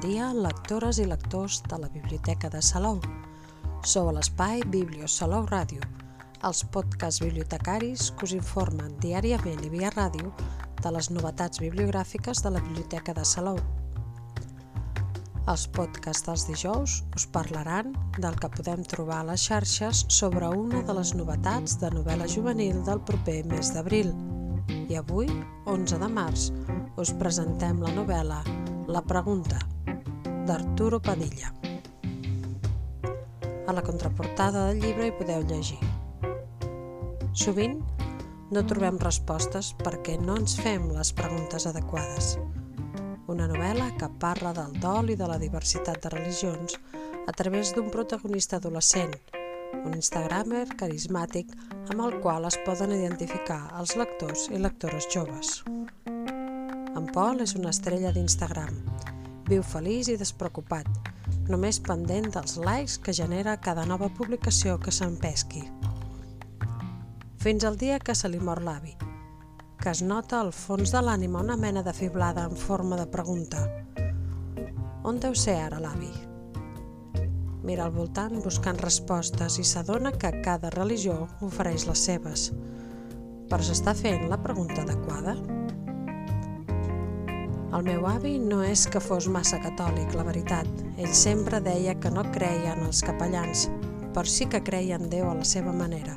dia, lectores i lectors de la Biblioteca de Salou. Sou a l'espai Biblio Salou Ràdio, els podcasts bibliotecaris que us informen diàriament i via ràdio de les novetats bibliogràfiques de la Biblioteca de Salou. Els podcasts dels dijous us parlaran del que podem trobar a les xarxes sobre una de les novetats de novel·la juvenil del proper mes d'abril. I avui, 11 de març, us presentem la novel·la La pregunta, d'Arturo Padilla. A la contraportada del llibre hi podeu llegir. Sovint no trobem respostes perquè no ens fem les preguntes adequades. Una novel·la que parla del dol i de la diversitat de religions a través d'un protagonista adolescent, un instagramer carismàtic amb el qual es poden identificar els lectors i lectores joves. En Pol és una estrella d'Instagram. Viu feliç i despreocupat, només pendent dels likes que genera cada nova publicació que s'empesqui. Fins al dia que se li mor l'avi, que es nota al fons de l'ànima una mena de fiblada en forma de pregunta. On deu ser ara l'avi? Mira al voltant buscant respostes i s'adona que cada religió ofereix les seves. Però s'està fent la pregunta adequada? El meu avi no és que fos massa catòlic, la veritat. Ell sempre deia que no creia en els capellans, però sí que creia en Déu a la seva manera.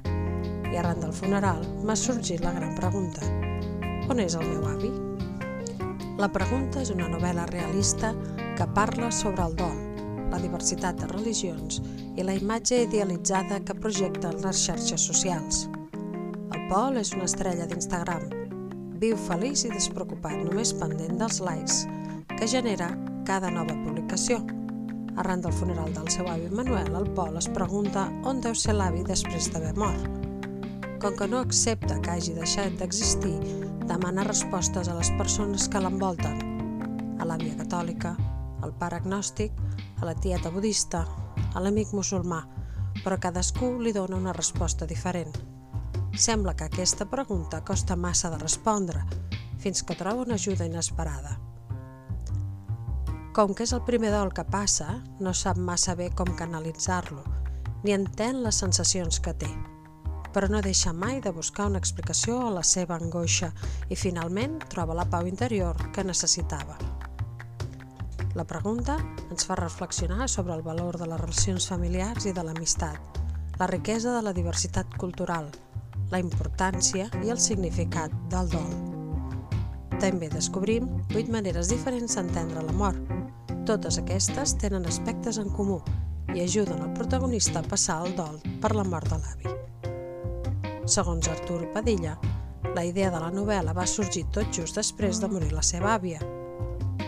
I arran del funeral m'ha sorgit la gran pregunta. On és el meu avi? La pregunta és una novel·la realista que parla sobre el dol, la diversitat de religions i la imatge idealitzada que projecten les xarxes socials. El Pol és una estrella d'Instagram, viu feliç i despreocupat, només pendent dels likes que genera cada nova publicació. Arran del funeral del seu avi Manuel, el Pol es pregunta on deu ser l'avi després d'haver mort. Com que no accepta que hagi deixat d'existir, demana respostes a les persones que l'envolten, a l'àvia catòlica, al pare agnòstic, a la tieta budista, a l'amic musulmà, però cadascú li dona una resposta diferent. Sembla que aquesta pregunta costa massa de respondre, fins que troba una ajuda inesperada. Com que és el primer dol que passa, no sap massa bé com canalitzar-lo, ni entén les sensacions que té. Però no deixa mai de buscar una explicació a la seva angoixa i finalment troba la pau interior que necessitava. La pregunta ens fa reflexionar sobre el valor de les relacions familiars i de l'amistat, la riquesa de la diversitat cultural, la importància i el significat del dol. També descobrim vuit maneres diferents d'entendre la mort. Totes aquestes tenen aspectes en comú i ajuden el protagonista a passar el dol per la mort de l'avi. Segons Artur Padilla, la idea de la novel·la va sorgir tot just després de morir la seva àvia.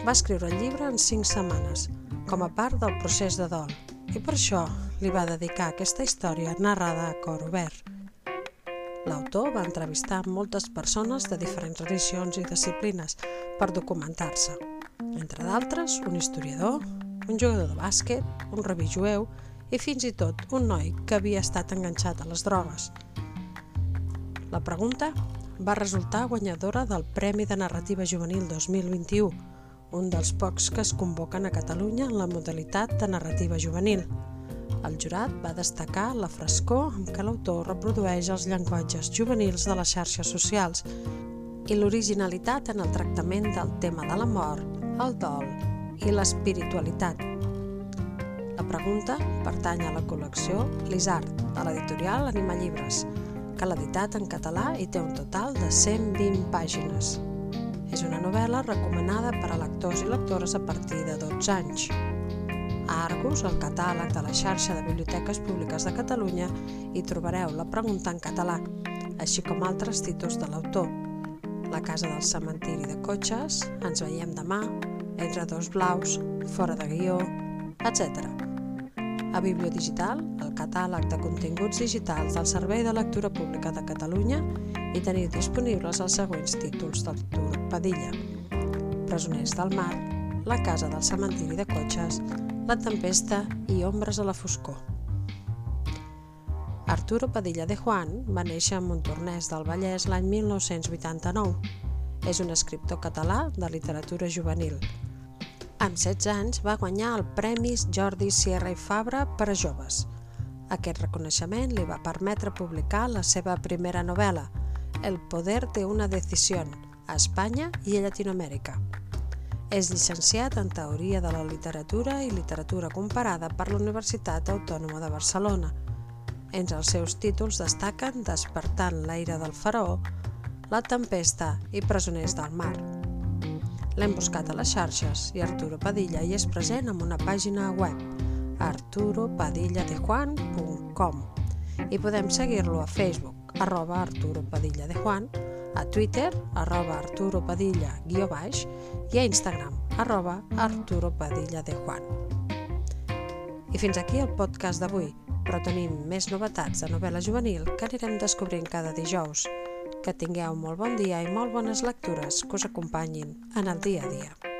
Va escriure el llibre en cinc setmanes, com a part del procés de dol, i per això li va dedicar aquesta història narrada a cor obert. L'autor va entrevistar moltes persones de diferents religions i disciplines per documentar-se. Entre d'altres, un historiador, un jugador de bàsquet, un rabí jueu i fins i tot un noi que havia estat enganxat a les drogues. La pregunta va resultar guanyadora del Premi de Narrativa Juvenil 2021, un dels pocs que es convoquen a Catalunya en la modalitat de narrativa juvenil. El jurat va destacar la frescor amb què l'autor reprodueix els llenguatges juvenils de les xarxes socials i l'originalitat en el tractament del tema de la mort, el dol i l'espiritualitat. La pregunta pertany a la col·lecció L'Isart, de l'editorial Anima Llibres, que l'ha editat en català i té un total de 120 pàgines. És una novel·la recomanada per a lectors i lectores a partir de 12 anys. Argus, el catàleg de la xarxa de biblioteques públiques de Catalunya, hi trobareu la pregunta en català, així com altres títols de l'autor. La casa del cementiri de cotxes, Ens veiem demà, Entre dos blaus, Fora de guió, etc. A Bibliodigital, el catàleg de continguts digitals del Servei de Lectura Pública de Catalunya, hi teniu disponibles els següents títols d'Artur Padilla. Presoners del mar, La casa del cementiri de cotxes, la tempesta i ombres a la foscor. Arturo Padilla de Juan va néixer a Montornès del Vallès l'any 1989. És un escriptor català de literatura juvenil. Amb 16 anys va guanyar el Premis Jordi Sierra i Fabra per a joves. Aquest reconeixement li va permetre publicar la seva primera novel·la, El poder de una decisió, a Espanya i a Llatinoamèrica. És llicenciat en Teoria de la Literatura i Literatura Comparada per la Universitat Autònoma de Barcelona. Entre els seus títols destaquen Despertant l'aire del faraó, La tempesta i Presoners del mar. L'hem buscat a les xarxes i Arturo Padilla hi és present amb una pàgina web arturopadilladejuan.com i podem seguir-lo a Facebook arroba Arturo a Twitter, arroba Arturo Padilla, guió baix, i a Instagram, arroba Arturo Padilla de Juan. I fins aquí el podcast d'avui, però tenim més novetats de novel·la juvenil que anirem descobrint cada dijous. Que tingueu molt bon dia i molt bones lectures que us acompanyin en el dia a dia.